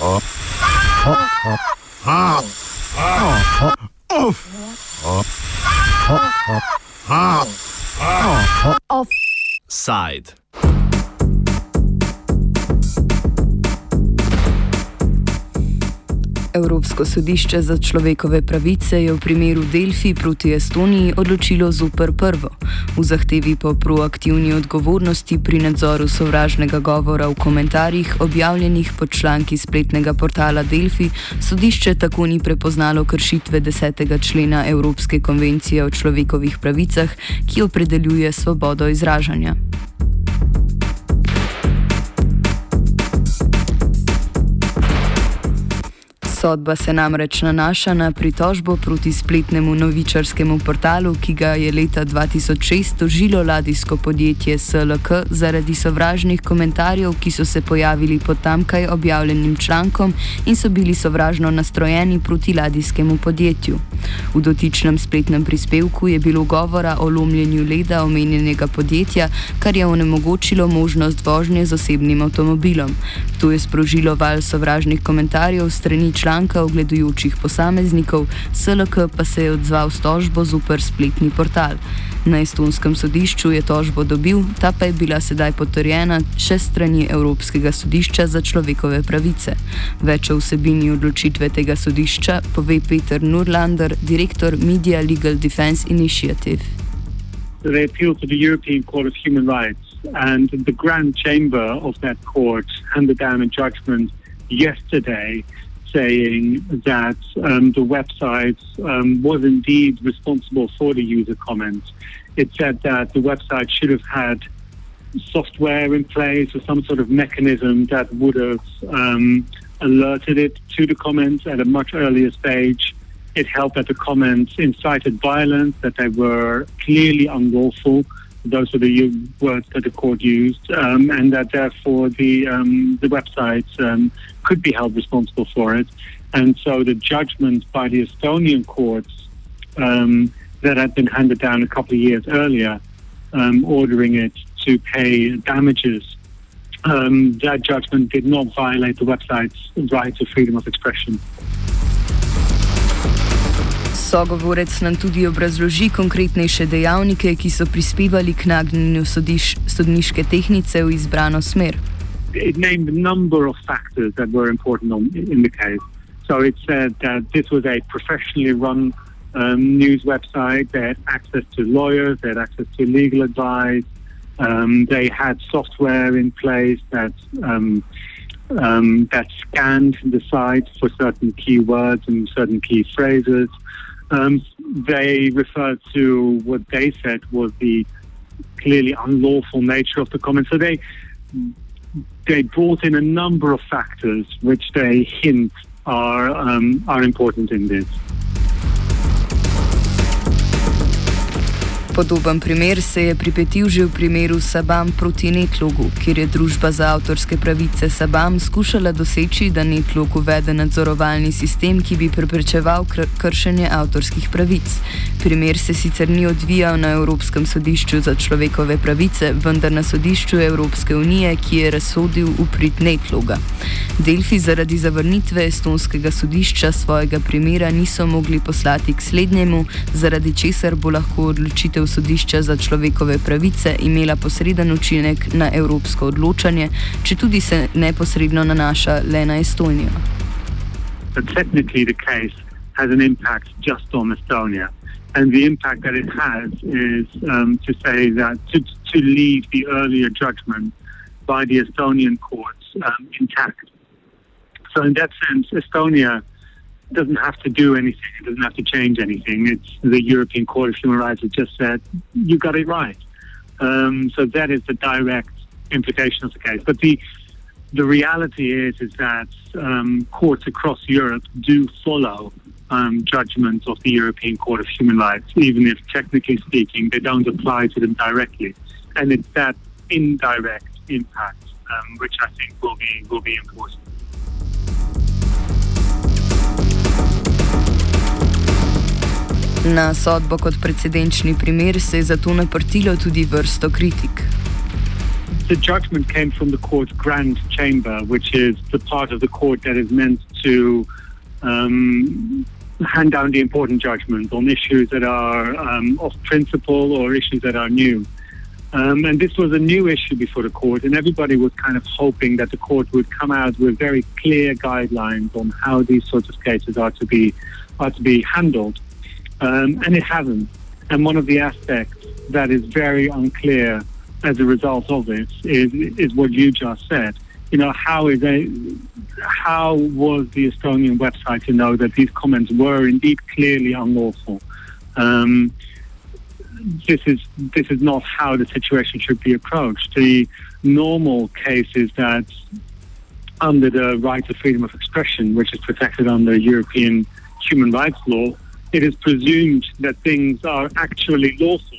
Offside. Evropsko sodišče za človekove pravice je v primeru Delfi proti Estoniji odločilo zoper prvo. V zahtevi po proaktivni odgovornosti pri nadzoru sovražnega govora v komentarjih objavljenih pod članki spletnega portala Delfi sodišče tako ni prepoznalo kršitve 10. člena Evropske konvencije o človekovih pravicah, ki opredeljuje svobodo izražanja. Sodba se namreč nanaša na pritožbo proti spletnemu novičarskemu portalu, ki ga je leta 2006 tožilo ladijsko podjetje SLK zaradi sovražnih komentarjev, ki so se pojavili pod tamkaj objavljenim člankom in so bili sovražno nastrojeni proti ladijskemu podjetju. V dotičnem spletnem prispevku je bilo govora o lomljenju leda omenjenega podjetja, kar je onemogočilo možnost vožnje z osebnim avtomobilom. To je sprožilo val sovražnih komentarjev strani članka članka ogledujočih posameznikov, SLK pa se je odzval s tožbo zoper spletni portal. Na estonskem sodišču je tožbo dobil, ta pa je bila sedaj potrjena še strani Evropskega sodišča za človekove pravice. Več o vsebini odločitve tega sodišča pove Peter Nurlander, direktor Media Legal Defense Initiative. They appeal to the European Court of Human Rights, and the Grand Chamber of that court handed down a judgment yesterday saying that um, the website um, was indeed responsible for the user comments. It said that the website should have had software in place or some sort of mechanism that would have um, alerted it to the comments at a much earlier stage. It held that the comments incited violence, that they were clearly unlawful. Those are the words that the court used, um, and that therefore the um, the website um, could be held responsible for it. And so the judgment by the Estonian courts um, that had been handed down a couple of years earlier, um, ordering it to pay damages, um, that judgment did not violate the website's right to freedom of expression. Sogovorec nam tudi obrazloži konkretnejše dejavnike, ki so prispevali k nagnjenju sodniške tehnice v izbrano smer. It named a number of factors that were important on, in the case. So it said that this was a professionally run um, news website. They had access to lawyers, they had access to legal advice, um, they had software in place that um, um that scanned the site for certain keywords and certain key phrases. Um, they referred to what they said was the clearly unlawful nature of the comment. So they they brought in a number of factors which they hint are um, are important in this. Podoben primer se je pripetil že v primeru Sabam proti Netlogu, kjer je družba za avtorske pravice Sabam skušala doseči, da Netlog uvede nadzorovalni sistem, ki bi preprečeval kr kršenje avtorskih pravic. Primer se sicer ni odvijal na Evropskem sodišču za človekove pravice, vendar na sodišču Evropske unije, ki je razsodil uprit Netloga. Delfi zaradi zavrnitve estonskega sodišča svojega primera niso mogli poslati k slednjemu, zaradi česar bo lahko odločitev sodišča za človekove pravice imela posreden učinek na evropsko odločanje, če tudi se neposredno nanaša le na Estonijo. And the impact that it has is um, to say that to, to leave the earlier judgment by the Estonian courts um, intact. So, in that sense, Estonia doesn't have to do anything. It doesn't have to change anything. It's the European Court of Human Rights that just said you got it right. Um, so that is the direct implication of the case. But the the reality is is that um, courts across Europe do follow um, judgments of the European Court of Human Rights, even if technically speaking they don't apply to them directly. And it's that indirect impact um, which I think will be will be important. Na sodbo kot precedenčni primer se je zato naprtilo tudi vrsto kritik. the judgment came from the court's grand chamber, which is the part of the court that is meant to um, hand down the important judgment on issues that are um, of principle or issues that are new. Um, and this was a new issue before the court, and everybody was kind of hoping that the court would come out with very clear guidelines on how these sorts of cases are to be are to be handled. Um, and it hasn't. And one of the aspects that is very unclear as a result of this is is what you just said. You know, how is a how was the Estonian website to know that these comments were indeed clearly unlawful? Um, this is this is not how the situation should be approached. The normal case is that under the right to freedom of expression, which is protected under European human rights law, it is presumed that things are actually lawful,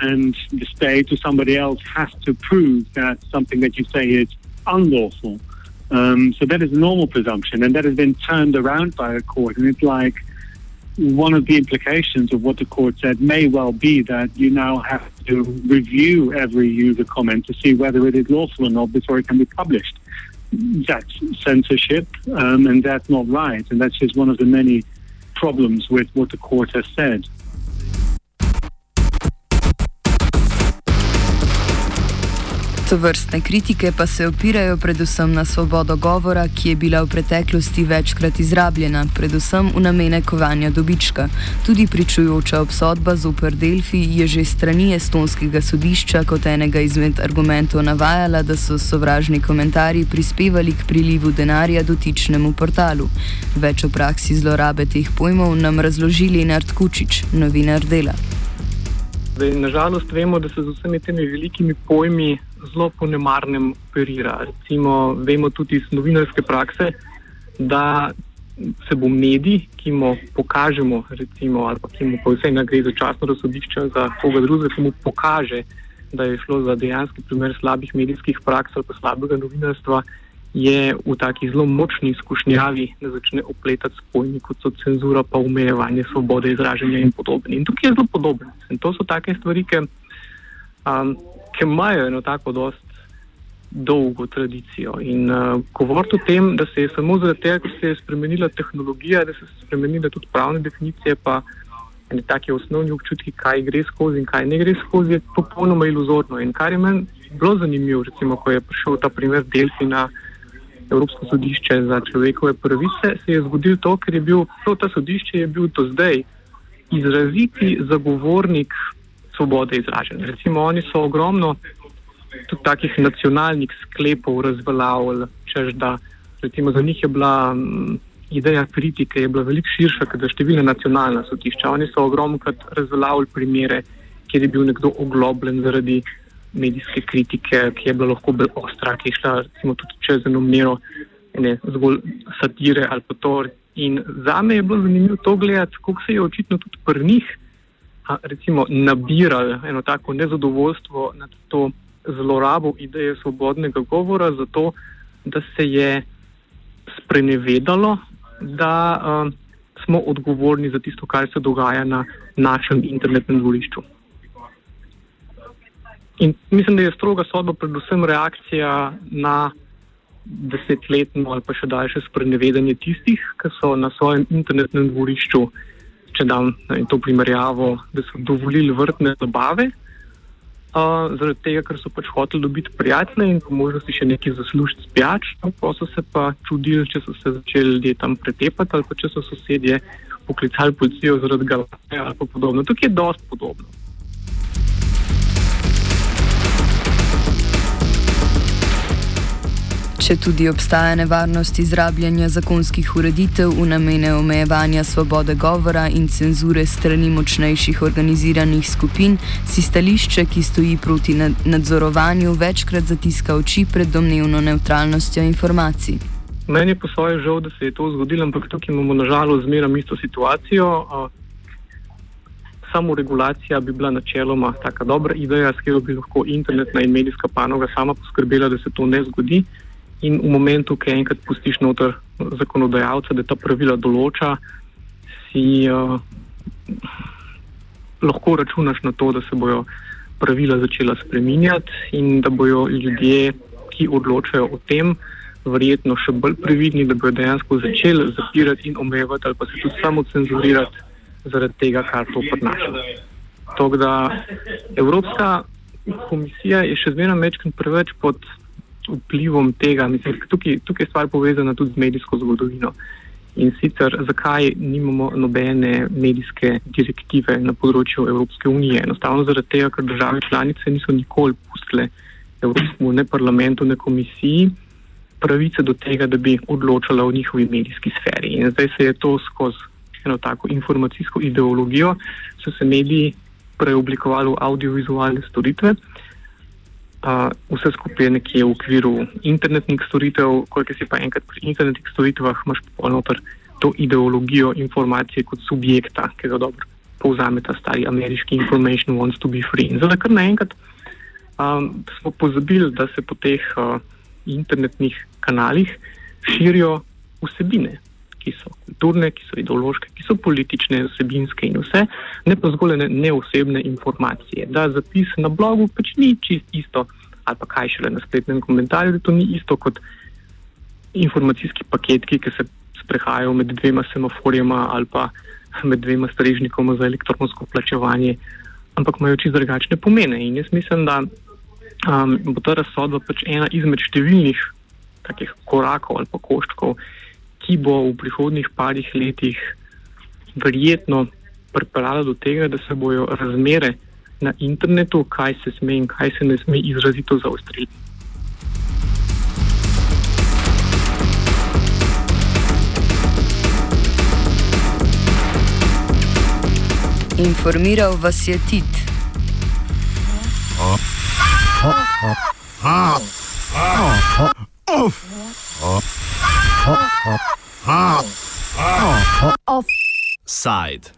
and the state or somebody else has to prove that something that you say is unlawful. Um, so that is a normal presumption, and that has been turned around by a court, and it's like one of the implications of what the court said may well be that you now have to review every user comment to see whether it is lawful or not before it can be published. That's censorship, um, and that's not right, and that's just one of the many problems with what the court has said. To vrstne kritike pa se opirajo predvsem na svobodo govora, ki je bila v preteklosti večkrat izrabljena, predvsem v namene kovanja dobička. Tudi pričujoča obsodba z Upr Delfi je že strani estonskega sodišča kot enega izmed argumentov navajala, da so sovražni komentarji prispevali k prilivu denarja dotičnemu portalu. Več o praksi zlorabe teh pojmov nam razložili Nard Kučič, novinar dela. Nažalost, vemo, da se z vsemi temi velikimi pojmi zelo po nemarnem operira. Recimo, vemo tudi iz novinarske prakse, da se bo medij, ki mu pokažemo, recimo, ali pa ki mu pa vse nagre za časno razsodišče za koga drugega, ki mu pokaže, da je šlo za dejanski primer slabih medijskih praks ali pa slabega novinarstva, je v taki zelo močni izkušnjavi, da začne opletati s pojmi, kot so cenzura, pa umejevanje svobode izražanja in podobno. In tukaj je zelo podobno. In to so take stvari, ki um, ki imajo eno tako dost dolgo tradicijo. In uh, govoriti o tem, da se je samo zaradi tega, ker se je spremenila tehnologija, da se so spremenile tudi pravne definicije, pa ne take osnovni občutki, kaj gre skozi in kaj ne gre skozi, je popolnoma iluzorno. In kar je meni bilo zanimivo, recimo, ko je prišel ta primer Delfi na Evropsko sodišče za človekove pravice, se je zgodilo to, ker je bil to ta sodišče je bil do zdaj izraziti zagovornik svobode izražanja. Recimo, oni so ogromno tudi takih nacionalnih sklepov razveljavili, čež da recimo za njih je bila m, ideja kritike je bila veliko širša, kot da številne nacionalna sodišča. Oni so ogromno krat razveljavili primere, kjer je bil nekdo oglobljen zaradi medijske kritike, ki je bila lahko bolj ostra, ki je šla recimo tudi čez eno mero ne, zgolj satire ali pa to. In za me je bilo zanimivo to gledati, kako se je očitno tudi pri njih recimo nabirali eno tako nezadovoljstvo nad to zlorabo ideje svobodnega govora, zato da se je sprenevedalo, da uh, smo odgovorni za tisto, kar se dogaja na našem internetnem dvorišču. In mislim, da je stroga sodba predvsem reakcija na desetletno ali pa še daljše sprenevedanje tistih, ki so na svojem internetnem dvorišču uh, če dam in to primerjavo, da so dovolili vrtne zabave, uh, zaradi tega, ker so pač hoteli dobiti prijatelje in po možnosti še nekaj zaslužiti s pijač, pa so se pa čudili, če so se začeli ljudje tam pretepati ali pa če so sosedje poklicali policijo zaradi galakcije ali pa podobno. Tukaj je dosti podobno. Če tudi obstaja nevarnost izrabljanja zakonskih ureditev v namene omejevanja svobode govora in cenzure strani močnejših organiziranih skupin, si stališče, ki stoji proti nadzorovanju, večkrat zatiska oči pred domnevno neutralnostjo informacij. Meni je po svoje žal, da se je to zgodilo, ampak tukaj imamo nažalost zmeraj isto situacijo. Samo regulacija bi bila načeloma taka dobra ideja, s katero bi lahko internetna in medijska panoga sama poskrbela, da se to ne zgodi. In v momentu, ko enkrat pustiš noter zakonodajalca, da ta pravila določa, si uh, lahko računaš na to, da se bojo pravila začela spreminjati in da bojo ljudje, ki odločajo o tem, verjetno še bolj previdni, da bodo dejansko začeli zapirati in omejevati ali pa se tudi samo cenzurirati zaradi tega, kar to prinaša. Tako da Evropska komisija je še zmeraj večkrat preveč pod vplivom tega, mislim, tukaj, tukaj je stvar povezana tudi z medijsko zgodovino. In sicer, zakaj nimamo nobene medijske direktive na področju Evropske unije? Enostavno zaradi tega, ker države članice niso nikoli pustile Evropskemu ne parlamentu, ne komisiji pravice do tega, da bi odločala o njihovi medijski sferi. In zdaj se je to skozi eno tako informacijsko ideologijo, so se mediji preoblikovali v audiovizualne storitve. Uh, vse skupaj je nekje v okviru internetnih storitev, koliko si pa enkrat pri internetnih storitvah, imaš popolnoma to ideologijo informacije kot subjekta, ki ga dobro povzame ta stari ameriški information wants to be free. In zdaj, kar naenkrat um, smo pozabili, da se po teh uh, internetnih kanalih širijo vsebine, ki so kulturne, ki so ideološke, ki so politične, vsebinske in vse, ne pa zgolj ne, neosebne informacije. Da zapis na blogu pač ni čist isto, ali pa kaj šele na spletnem komentarju, da to ni isto kot informacijski paketki, ki se sprehajajo med dvema semaforjema ali pa med dvema strežnikoma za elektronsko plačevanje, ampak imajo čisto drugačne pomene. In jaz mislim, da um, bo ta razsodba pač ena izmed številnih takih korakov ali pa koščkov, ki bo v prihodnih parih letih verjetno pripeljala do tega, da se bojo razmere na internetu, kaj se sme in kaj se ne sme izrazito zaostriti. Informiral vas je Tit. Offside.